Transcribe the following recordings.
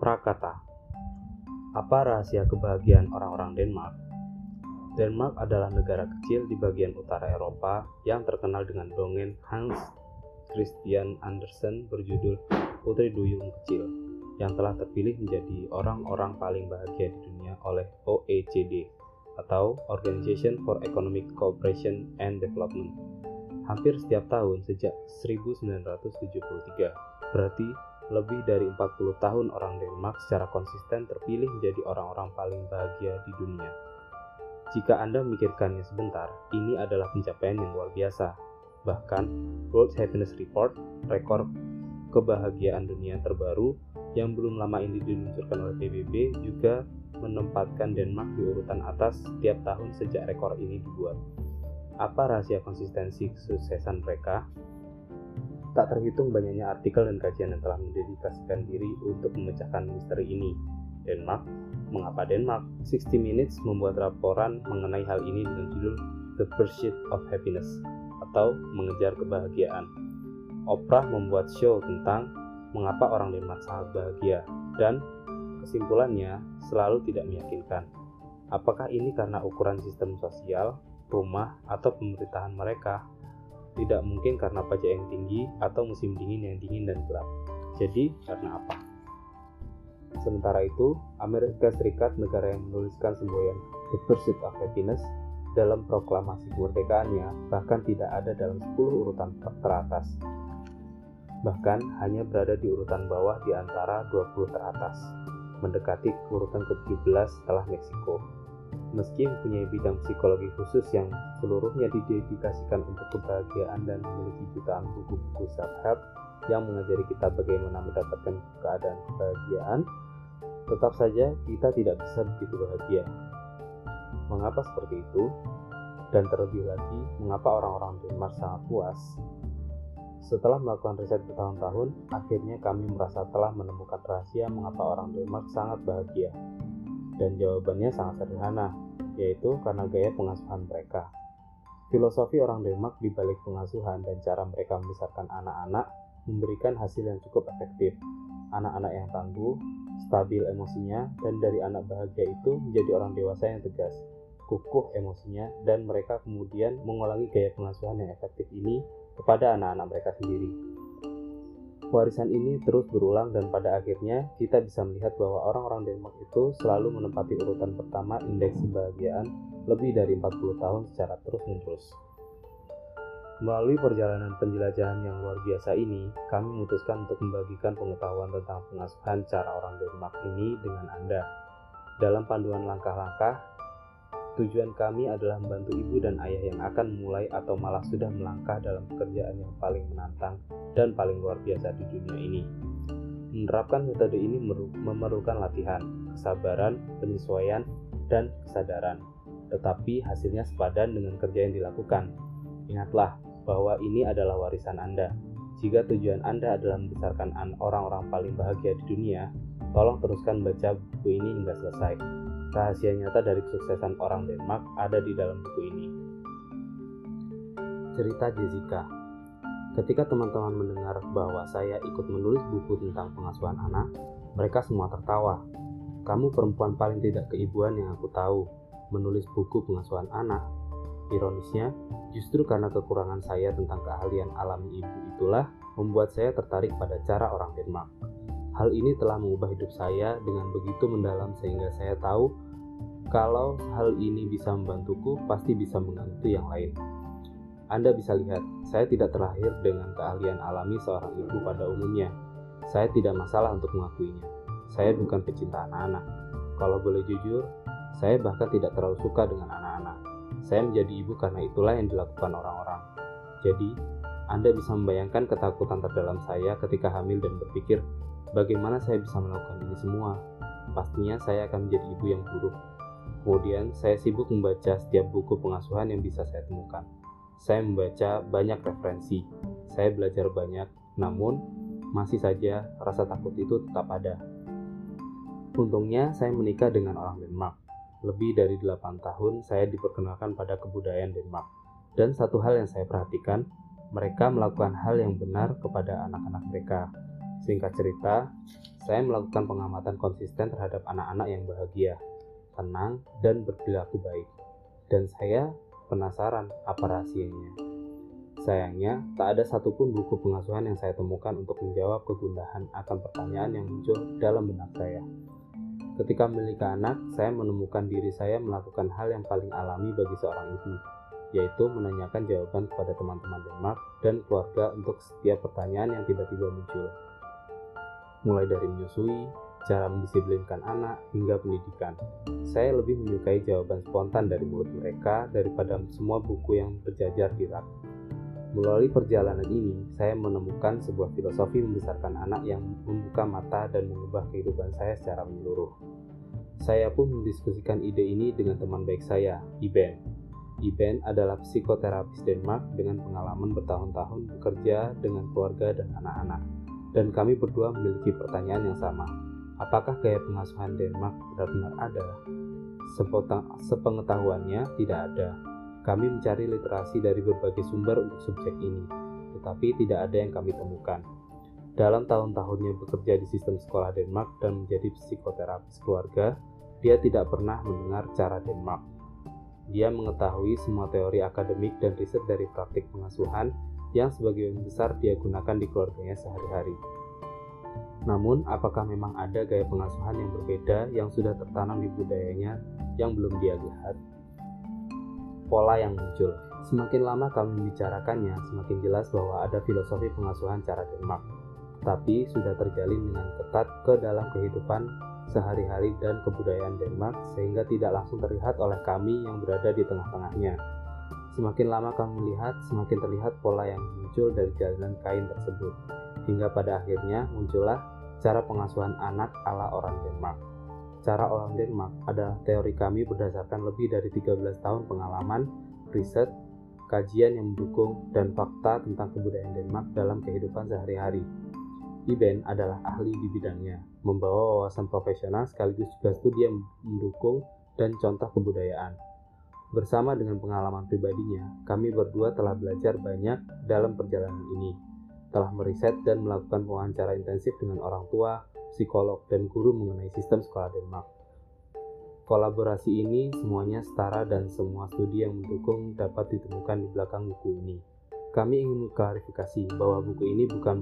Prakata Apa rahasia kebahagiaan orang-orang Denmark? Denmark adalah negara kecil di bagian utara Eropa yang terkenal dengan dongeng Hans Christian Andersen berjudul Putri Duyung Kecil yang telah terpilih menjadi orang-orang paling bahagia di dunia oleh OECD atau Organization for Economic Cooperation and Development hampir setiap tahun sejak 1973. Berarti lebih dari 40 tahun orang Denmark secara konsisten terpilih menjadi orang-orang paling bahagia di dunia. Jika Anda memikirkannya sebentar, ini adalah pencapaian yang luar biasa. Bahkan, World Happiness Report, rekor kebahagiaan dunia terbaru yang belum lama ini diluncurkan oleh PBB juga menempatkan Denmark di urutan atas setiap tahun sejak rekor ini dibuat. Apa rahasia konsistensi kesuksesan mereka? Tak terhitung banyaknya artikel dan kajian yang telah mendedikasikan diri untuk memecahkan misteri ini. Denmark, mengapa Denmark? 60 Minutes membuat laporan mengenai hal ini dengan judul The Pursuit of Happiness atau Mengejar Kebahagiaan. Oprah membuat show tentang mengapa orang Denmark sangat bahagia dan kesimpulannya selalu tidak meyakinkan. Apakah ini karena ukuran sistem sosial rumah, atau pemerintahan mereka. Tidak mungkin karena pajak yang tinggi atau musim dingin yang dingin dan gelap. Jadi, karena apa? Sementara itu, Amerika Serikat, negara yang menuliskan semboyan The Pursuit of Happiness dalam proklamasi kemerdekaannya, bahkan tidak ada dalam 10 urutan teratas. Bahkan hanya berada di urutan bawah di antara 20 teratas, mendekati urutan ke-17 setelah Meksiko. Meski mempunyai bidang psikologi khusus yang seluruhnya didedikasikan untuk kebahagiaan dan memiliki jutaan buku-buku self-help yang mengajari kita bagaimana mendapatkan keadaan kebahagiaan, tetap saja kita tidak bisa begitu bahagia. Mengapa seperti itu? Dan terlebih lagi, mengapa orang-orang Denmark sangat puas? Setelah melakukan riset bertahun-tahun, akhirnya kami merasa telah menemukan rahasia mengapa orang Denmark sangat bahagia. Dan jawabannya sangat sederhana, yaitu karena gaya pengasuhan mereka. Filosofi orang Denmark di balik pengasuhan dan cara mereka membesarkan anak-anak memberikan hasil yang cukup efektif. Anak-anak yang tangguh, stabil emosinya, dan dari anak bahagia itu menjadi orang dewasa yang tegas, kukuh emosinya, dan mereka kemudian mengulangi gaya pengasuhan yang efektif ini kepada anak-anak mereka sendiri. Warisan ini terus berulang dan pada akhirnya kita bisa melihat bahwa orang-orang Denmark itu selalu menempati urutan pertama indeks kebahagiaan lebih dari 40 tahun secara terus-menerus. Melalui perjalanan penjelajahan yang luar biasa ini, kami memutuskan untuk membagikan pengetahuan tentang pengasuhan cara orang Denmark ini dengan Anda. Dalam panduan langkah-langkah, Tujuan kami adalah membantu ibu dan ayah yang akan memulai atau malah sudah melangkah dalam pekerjaan yang paling menantang dan paling luar biasa di dunia ini. Menerapkan metode ini memerlukan latihan, kesabaran, penyesuaian, dan kesadaran. Tetapi hasilnya sepadan dengan kerja yang dilakukan. Ingatlah bahwa ini adalah warisan Anda. Jika tujuan Anda adalah membesarkan orang-orang paling bahagia di dunia, tolong teruskan baca buku ini hingga selesai Rahasia nyata dari kesuksesan orang Denmark ada di dalam buku ini. Cerita Jessica Ketika teman-teman mendengar bahwa saya ikut menulis buku tentang pengasuhan anak, mereka semua tertawa. Kamu perempuan paling tidak keibuan yang aku tahu, menulis buku pengasuhan anak. Ironisnya, justru karena kekurangan saya tentang keahlian alami ibu itulah membuat saya tertarik pada cara orang Denmark. Hal ini telah mengubah hidup saya dengan begitu mendalam sehingga saya tahu kalau hal ini bisa membantuku, pasti bisa membantu yang lain. Anda bisa lihat, saya tidak terlahir dengan keahlian alami seorang ibu pada umumnya. Saya tidak masalah untuk mengakuinya. Saya bukan pecinta anak-anak. Kalau boleh jujur, saya bahkan tidak terlalu suka dengan anak-anak. Saya menjadi ibu karena itulah yang dilakukan orang-orang. Jadi, Anda bisa membayangkan ketakutan terdalam saya ketika hamil dan berpikir, Bagaimana saya bisa melakukan ini semua? Pastinya saya akan menjadi ibu yang buruk. Kemudian saya sibuk membaca setiap buku pengasuhan yang bisa saya temukan. Saya membaca banyak referensi. Saya belajar banyak, namun masih saja rasa takut itu tetap ada. Untungnya saya menikah dengan orang Denmark. Lebih dari 8 tahun saya diperkenalkan pada kebudayaan Denmark. Dan satu hal yang saya perhatikan, mereka melakukan hal yang benar kepada anak-anak mereka Singkat cerita, saya melakukan pengamatan konsisten terhadap anak-anak yang bahagia, tenang, dan berperilaku baik. Dan saya penasaran apa rahasianya. Sayangnya, tak ada satupun buku pengasuhan yang saya temukan untuk menjawab kegundahan akan pertanyaan yang muncul dalam benak saya. Ketika memiliki anak, saya menemukan diri saya melakukan hal yang paling alami bagi seorang ibu, yaitu menanyakan jawaban kepada teman-teman Denmark dan keluarga untuk setiap pertanyaan yang tiba-tiba muncul. Mulai dari menyusui, cara mendisiplinkan anak, hingga pendidikan. Saya lebih menyukai jawaban spontan dari mulut mereka daripada semua buku yang berjajar di rak. Melalui perjalanan ini, saya menemukan sebuah filosofi membesarkan anak yang membuka mata dan mengubah kehidupan saya secara menyeluruh. Saya pun mendiskusikan ide ini dengan teman baik saya, Iben. Iben adalah psikoterapis Denmark dengan pengalaman bertahun-tahun bekerja dengan keluarga dan anak-anak. Dan kami berdua memiliki pertanyaan yang sama. Apakah gaya pengasuhan Denmark benar-benar ada? Sepengetahuannya, tidak ada kami mencari literasi dari berbagai sumber untuk subjek ini, tetapi tidak ada yang kami temukan. Dalam tahun-tahunnya bekerja di sistem sekolah Denmark dan menjadi psikoterapis keluarga, dia tidak pernah mendengar cara Denmark. Dia mengetahui semua teori akademik dan riset dari praktik pengasuhan yang sebagian besar dia gunakan di keluarganya sehari-hari. Namun, apakah memang ada gaya pengasuhan yang berbeda yang sudah tertanam di budayanya yang belum dia lihat? pola yang muncul. Semakin lama kami membicarakannya, semakin jelas bahwa ada filosofi pengasuhan cara Denmark, tapi sudah terjalin dengan ketat ke dalam kehidupan sehari-hari dan kebudayaan Denmark sehingga tidak langsung terlihat oleh kami yang berada di tengah-tengahnya. Semakin lama kami melihat, semakin terlihat pola yang muncul dari jalinan kain tersebut, hingga pada akhirnya muncullah cara pengasuhan anak ala orang Denmark. Cara orang Denmark adalah teori kami berdasarkan lebih dari 13 tahun pengalaman, riset, kajian yang mendukung, dan fakta tentang kebudayaan Denmark dalam kehidupan sehari-hari. Iben adalah ahli di bidangnya, membawa wawasan profesional sekaligus juga studi yang mendukung dan contoh kebudayaan. Bersama dengan pengalaman pribadinya, kami berdua telah belajar banyak dalam perjalanan ini, telah meriset dan melakukan wawancara intensif dengan orang tua, psikolog, dan guru mengenai sistem sekolah Denmark. Kolaborasi ini semuanya setara dan semua studi yang mendukung dapat ditemukan di belakang buku ini. Kami ingin mengklarifikasi bahwa buku ini bukan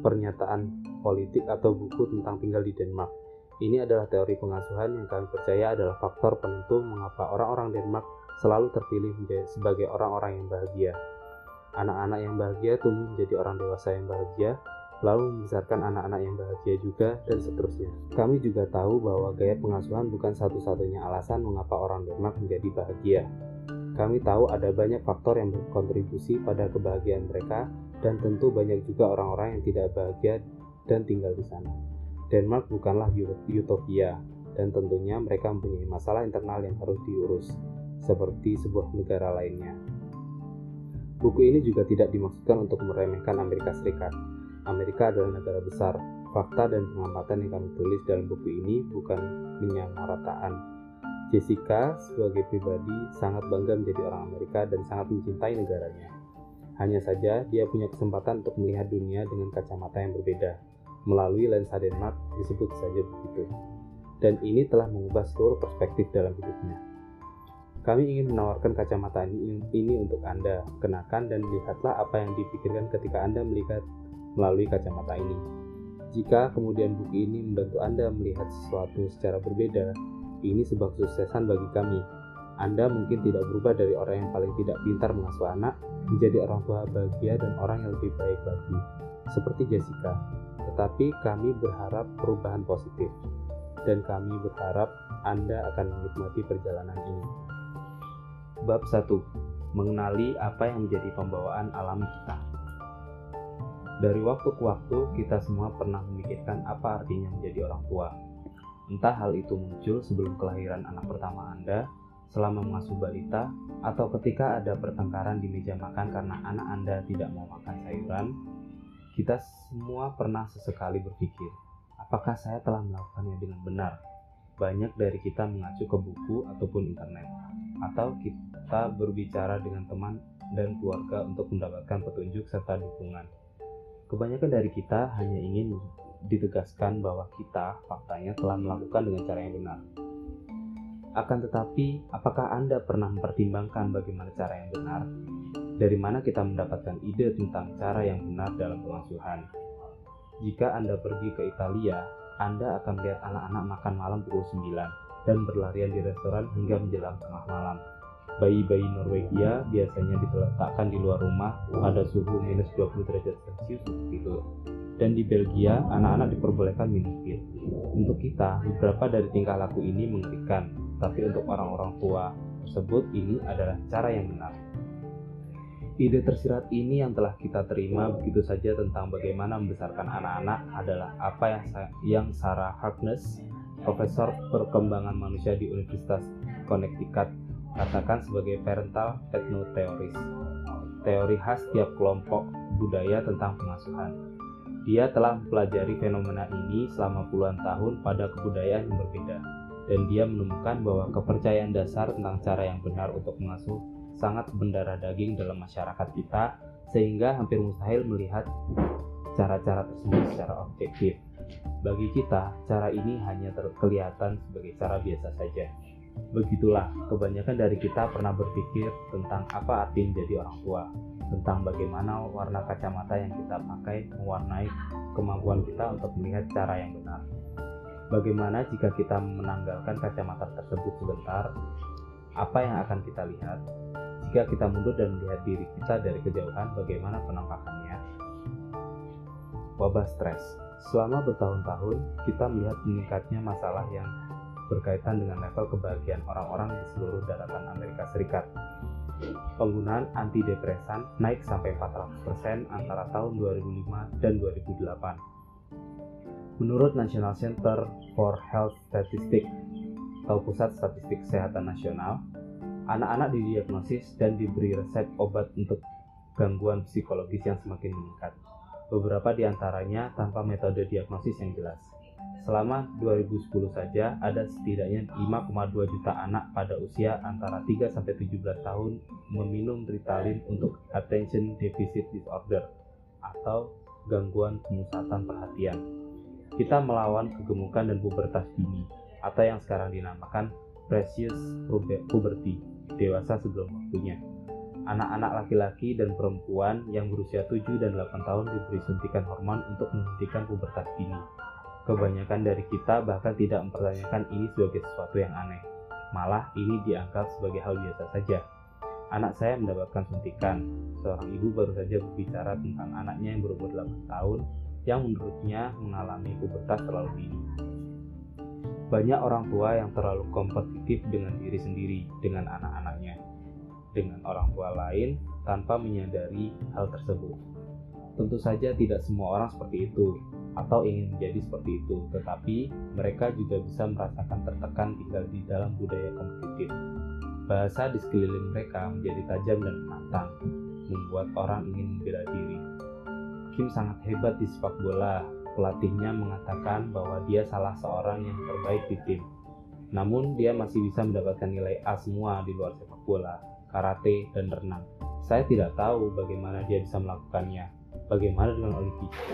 pernyataan politik atau buku tentang tinggal di Denmark. Ini adalah teori pengasuhan yang kami percaya adalah faktor penentu mengapa orang-orang Denmark selalu terpilih sebagai orang-orang yang bahagia. Anak-anak yang bahagia tumbuh menjadi orang dewasa yang bahagia, lalu membesarkan anak-anak yang bahagia juga, dan seterusnya. Kami juga tahu bahwa gaya pengasuhan bukan satu-satunya alasan mengapa orang Denmark menjadi bahagia. Kami tahu ada banyak faktor yang berkontribusi pada kebahagiaan mereka, dan tentu banyak juga orang-orang yang tidak bahagia dan tinggal di sana. Denmark bukanlah utopia, dan tentunya mereka mempunyai masalah internal yang harus diurus, seperti sebuah negara lainnya. Buku ini juga tidak dimaksudkan untuk meremehkan Amerika Serikat, Amerika adalah negara besar. Fakta dan pengamatan yang kami tulis dalam buku ini bukan menyamarataan. Jessica sebagai pribadi sangat bangga menjadi orang Amerika dan sangat mencintai negaranya. Hanya saja dia punya kesempatan untuk melihat dunia dengan kacamata yang berbeda. Melalui lensa Denmark disebut saja begitu. Dan ini telah mengubah seluruh perspektif dalam hidupnya. Kami ingin menawarkan kacamata ini, ini untuk Anda. Kenakan dan lihatlah apa yang dipikirkan ketika Anda melihat melalui kacamata ini. Jika kemudian buku ini membantu Anda melihat sesuatu secara berbeda, ini sebuah kesuksesan bagi kami. Anda mungkin tidak berubah dari orang yang paling tidak pintar mengasuh anak menjadi orang tua bahagia dan orang yang lebih baik lagi, seperti Jessica. Tetapi kami berharap perubahan positif, dan kami berharap Anda akan menikmati perjalanan ini. Bab 1. Mengenali apa yang menjadi pembawaan alami kita. Dari waktu ke waktu, kita semua pernah memikirkan apa artinya menjadi orang tua. Entah hal itu muncul sebelum kelahiran anak pertama Anda, selama mengasuh balita, atau ketika ada pertengkaran di meja makan karena anak Anda tidak mau makan sayuran, kita semua pernah sesekali berpikir, apakah saya telah melakukannya dengan benar? Banyak dari kita mengacu ke buku ataupun internet, atau kita berbicara dengan teman dan keluarga untuk mendapatkan petunjuk serta dukungan. Kebanyakan dari kita hanya ingin ditegaskan bahwa kita faktanya telah melakukan dengan cara yang benar. Akan tetapi, apakah Anda pernah mempertimbangkan bagaimana cara yang benar? Dari mana kita mendapatkan ide tentang cara yang benar dalam pengasuhan? Jika Anda pergi ke Italia, Anda akan melihat anak-anak makan malam pukul 9 dan berlarian di restoran hingga menjelang tengah malam. Bayi-bayi Norwegia biasanya diletakkan di luar rumah pada suhu minus 20 derajat Celcius itu. Dan di Belgia, anak-anak diperbolehkan minum pil. Untuk kita, beberapa dari tingkah laku ini mengerikan, tapi untuk orang-orang tua tersebut ini adalah cara yang benar. Ide tersirat ini yang telah kita terima begitu saja tentang bagaimana membesarkan anak-anak adalah apa yang, yang Sarah Harkness, profesor perkembangan manusia di Universitas Connecticut, katakan sebagai parental ethnoteoris, teori khas tiap kelompok budaya tentang pengasuhan. Dia telah mempelajari fenomena ini selama puluhan tahun pada kebudayaan yang berbeda, dan dia menemukan bahwa kepercayaan dasar tentang cara yang benar untuk mengasuh sangat mendarah daging dalam masyarakat kita, sehingga hampir mustahil melihat cara-cara tersebut secara objektif. Bagi kita, cara ini hanya terkelihatan sebagai cara biasa saja. Begitulah, kebanyakan dari kita pernah berpikir tentang apa arti menjadi orang tua, tentang bagaimana warna kacamata yang kita pakai mewarnai kemampuan kita untuk melihat cara yang benar. Bagaimana jika kita menanggalkan kacamata tersebut sebentar? Apa yang akan kita lihat? Jika kita mundur dan melihat diri kita dari kejauhan, bagaimana penampakannya? Wabah stres. Selama bertahun-tahun, kita melihat meningkatnya masalah yang berkaitan dengan level kebahagiaan orang-orang di seluruh daratan Amerika Serikat penggunaan antidepresan naik sampai 400% antara tahun 2005 dan 2008. Menurut National Center for Health Statistics atau Pusat Statistik Kesehatan Nasional, anak-anak didiagnosis dan diberi resep obat untuk gangguan psikologis yang semakin meningkat. Beberapa di antaranya tanpa metode diagnosis yang jelas. Selama 2010 saja, ada setidaknya 5,2 juta anak pada usia antara 3 sampai 17 tahun meminum Ritalin untuk attention deficit disorder atau gangguan pemusatan perhatian. Kita melawan kegemukan dan pubertas dini atau yang sekarang dinamakan precious puberty, dewasa sebelum waktunya. Anak-anak laki-laki dan perempuan yang berusia 7 dan 8 tahun diberi suntikan hormon untuk menghentikan pubertas dini Kebanyakan dari kita bahkan tidak mempertanyakan ini sebagai sesuatu yang aneh. Malah ini dianggap sebagai hal biasa saja. Anak saya mendapatkan suntikan. Seorang ibu baru saja berbicara tentang anaknya yang berumur 8 tahun yang menurutnya mengalami pubertas terlalu dini. Banyak orang tua yang terlalu kompetitif dengan diri sendiri, dengan anak-anaknya, dengan orang tua lain tanpa menyadari hal tersebut. Tentu saja tidak semua orang seperti itu atau ingin menjadi seperti itu, tetapi mereka juga bisa merasakan tertekan tinggal di dalam budaya kompetitif. Bahasa di sekeliling mereka menjadi tajam dan menantang, membuat orang ingin membela diri. Kim sangat hebat di sepak bola. Pelatihnya mengatakan bahwa dia salah seorang yang terbaik di tim. Namun dia masih bisa mendapatkan nilai A semua di luar sepak bola, karate, dan renang. Saya tidak tahu bagaimana dia bisa melakukannya. Bagaimana dengan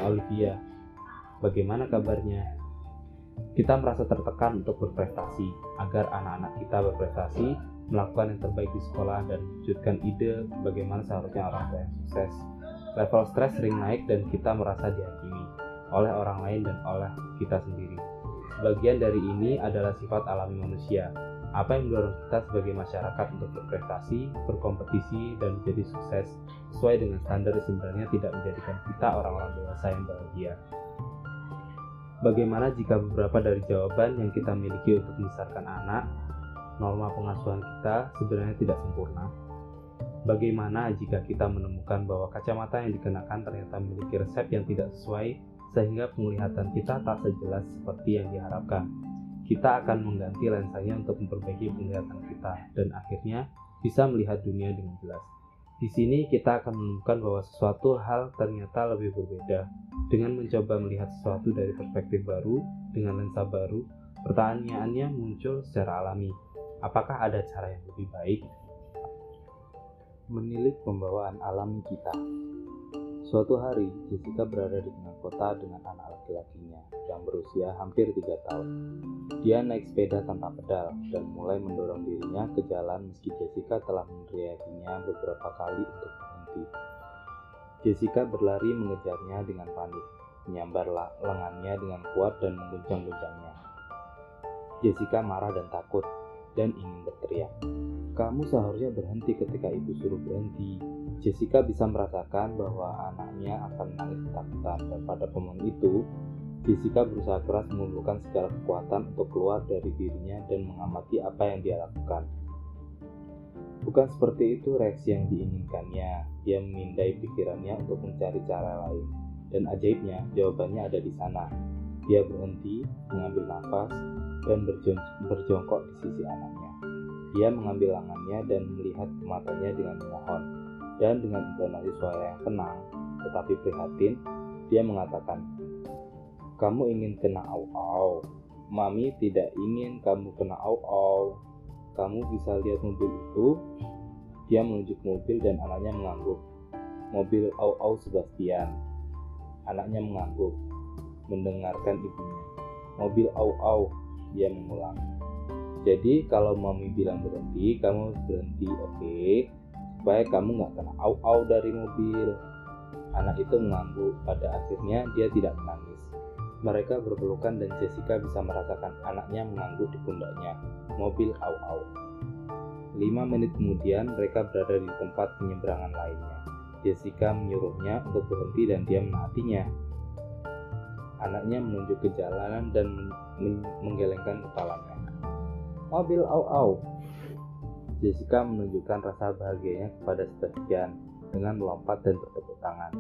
Olivia? Bagaimana kabarnya? Kita merasa tertekan untuk berprestasi, agar anak-anak kita berprestasi, melakukan yang terbaik di sekolah, dan wujudkan ide bagaimana seharusnya orang tua yang sukses. Level stres sering naik dan kita merasa dihakimi oleh orang lain dan oleh kita sendiri. Sebagian dari ini adalah sifat alami manusia. Apa yang mendorong kita sebagai masyarakat untuk berprestasi, berkompetisi, dan menjadi sukses sesuai dengan standar sebenarnya tidak menjadikan kita orang-orang dewasa yang bahagia. Bagaimana jika beberapa dari jawaban yang kita miliki untuk membesarkan anak, norma pengasuhan kita sebenarnya tidak sempurna? Bagaimana jika kita menemukan bahwa kacamata yang dikenakan ternyata memiliki resep yang tidak sesuai sehingga penglihatan kita tak sejelas seperti yang diharapkan? Kita akan mengganti lensanya untuk memperbaiki penglihatan kita dan akhirnya bisa melihat dunia dengan jelas. Di sini kita akan menemukan bahwa sesuatu hal ternyata lebih berbeda. Dengan mencoba melihat sesuatu dari perspektif baru, dengan lensa baru, pertanyaannya muncul secara alami. Apakah ada cara yang lebih baik? Menilik pembawaan alami kita. Suatu hari, Jessica berada di tengah kota dengan anak laki-lakinya yang berusia hampir tiga tahun. Dia naik sepeda tanpa pedal dan mulai mendorong dirinya ke jalan meski Jessica telah meneriakinya beberapa kali untuk berhenti. Jessica berlari mengejarnya dengan panik, menyambar lengannya dengan kuat dan mengguncang-guncangnya. Jessica marah dan takut dan ingin berteriak. Kamu seharusnya berhenti ketika ibu suruh berhenti, Jessica bisa merasakan bahwa anaknya akan menangis ketakutan dan pada momen itu Jessica berusaha keras mengumpulkan segala kekuatan untuk keluar dari dirinya dan mengamati apa yang dia lakukan. Bukan seperti itu reaksi yang diinginkannya. Dia memindai pikirannya untuk mencari cara lain. Dan ajaibnya, jawabannya ada di sana. Dia berhenti, mengambil nafas, dan berjongkok di sisi anaknya. Dia mengambil lengannya dan melihat ke matanya dengan memohon dan dengan intonasi suara yang tenang tetapi prihatin, dia mengatakan, "Kamu ingin kena au-au. Mami tidak ingin kamu kena au-au. Kamu bisa lihat mobil itu?" Dia menunjuk mobil dan anaknya mengangguk. Mobil au-au Sebastian. Anaknya mengangguk, mendengarkan ibunya. Mobil au-au, dia mengulang. Jadi kalau mami bilang berhenti, kamu berhenti, oke? Okay? supaya kamu nggak kena au-au dari mobil. Anak itu mengangguk, pada akhirnya dia tidak menangis. Mereka berpelukan dan Jessica bisa merasakan anaknya mengangguk di pundaknya. Mobil au-au. Lima menit kemudian mereka berada di tempat penyeberangan lainnya. Jessica menyuruhnya untuk berhenti dan dia menaatinya. Anaknya menunjuk ke jalanan dan menggelengkan kepalanya. Mobil au-au, Jessica menunjukkan rasa bahagianya kepada Sebastian dengan melompat dan bertepuk tangan.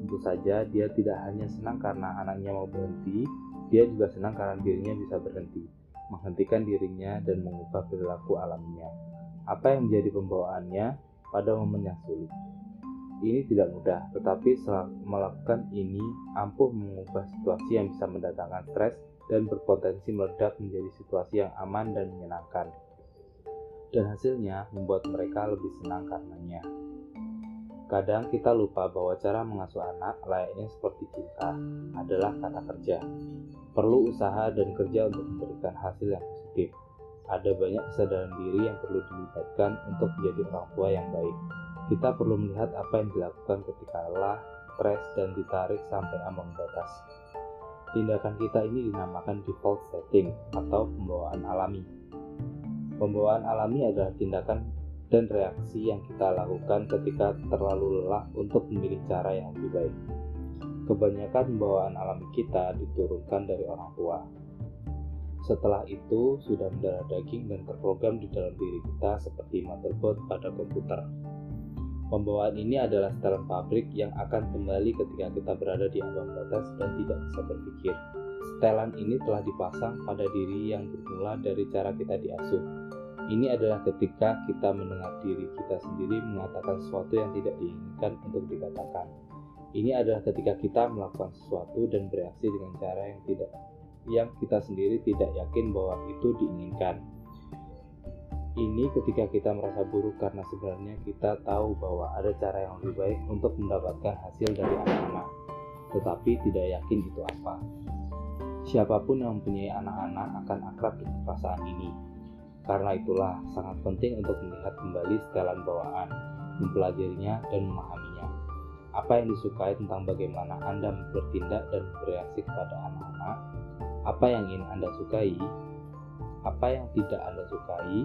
Tentu saja dia tidak hanya senang karena anaknya mau berhenti, dia juga senang karena dirinya bisa berhenti, menghentikan dirinya dan mengubah perilaku alaminya. Apa yang menjadi pembawaannya pada momen yang sulit? Ini tidak mudah, tetapi setelah melakukan ini ampuh mengubah situasi yang bisa mendatangkan stres dan berpotensi meledak menjadi situasi yang aman dan menyenangkan dan hasilnya membuat mereka lebih senang karenanya. Kadang kita lupa bahwa cara mengasuh anak layaknya seperti kita adalah kata kerja. Perlu usaha dan kerja untuk memberikan hasil yang positif. Ada banyak kesadaran diri yang perlu dilibatkan untuk menjadi orang tua yang baik. Kita perlu melihat apa yang dilakukan ketika lelah, stres, dan ditarik sampai ambang batas. Tindakan kita ini dinamakan default setting atau pembawaan alami Pembawaan alami adalah tindakan dan reaksi yang kita lakukan ketika terlalu lelah untuk memilih cara yang lebih baik. Kebanyakan pembawaan alami kita diturunkan dari orang tua. Setelah itu, sudah mendarah daging dan terprogram di dalam diri kita seperti motherboard pada komputer. Pembawaan ini adalah setelan pabrik yang akan kembali ketika kita berada di ambang batas dan tidak bisa berpikir. Setelan ini telah dipasang pada diri yang bermula dari cara kita diasuh. Ini adalah ketika kita mendengar diri kita sendiri mengatakan sesuatu yang tidak diinginkan untuk dikatakan. Ini adalah ketika kita melakukan sesuatu dan bereaksi dengan cara yang tidak yang kita sendiri tidak yakin bahwa itu diinginkan. Ini ketika kita merasa buruk karena sebenarnya kita tahu bahwa ada cara yang lebih baik untuk mendapatkan hasil dari anak-anak, tetapi tidak yakin itu apa. Siapa pun yang mempunyai anak-anak akan akrab dengan perasaan ini. Karena itulah sangat penting untuk melihat kembali setelan bawaan, mempelajarinya dan memahaminya. Apa yang disukai tentang bagaimana Anda bertindak dan bereaksi kepada anak-anak, apa yang ingin Anda sukai, apa yang tidak Anda sukai,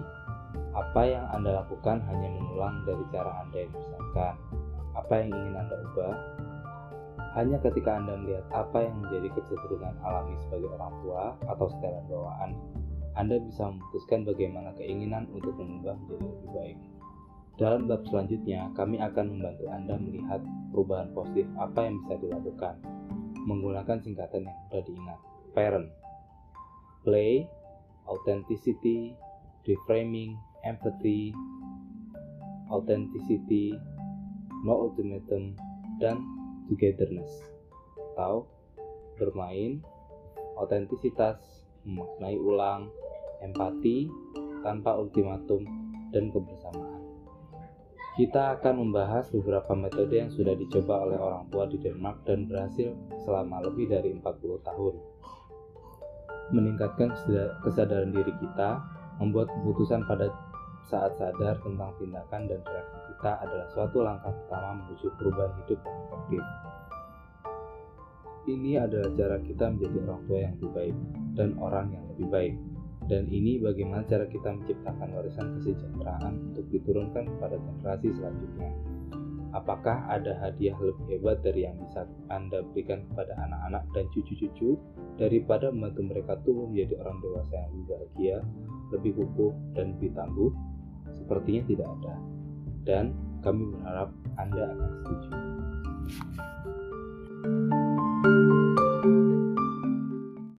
apa yang Anda lakukan hanya mengulang dari cara Anda yang misalkan, apa yang ingin Anda ubah, hanya ketika Anda melihat apa yang menjadi kecenderungan alami sebagai orang tua atau setelan bawaan, Anda bisa memutuskan bagaimana keinginan untuk mengubah menjadi lebih baik. Dalam bab selanjutnya, kami akan membantu Anda melihat perubahan positif apa yang bisa dilakukan menggunakan singkatan yang mudah diingat. Parent, play, authenticity, reframing, empathy, authenticity, no ultimatum, dan togetherness atau bermain, otentisitas, memaknai ulang, empati, tanpa ultimatum, dan kebersamaan. Kita akan membahas beberapa metode yang sudah dicoba oleh orang tua di Denmark dan berhasil selama lebih dari 40 tahun. Meningkatkan kesadaran diri kita, membuat keputusan pada saat sadar tentang tindakan dan reaksi kita adalah suatu langkah pertama menuju perubahan hidup yang efektif. Ini adalah cara kita menjadi orang tua yang lebih baik dan orang yang lebih baik. Dan ini bagaimana cara kita menciptakan warisan kesejahteraan untuk diturunkan kepada generasi selanjutnya. Apakah ada hadiah lebih hebat dari yang bisa Anda berikan kepada anak-anak dan cucu-cucu daripada membantu mereka tumbuh menjadi orang dewasa yang lebih bahagia, lebih kukuh, dan lebih tangguh? Sepertinya tidak ada. Dan kami berharap Anda akan setuju. thank you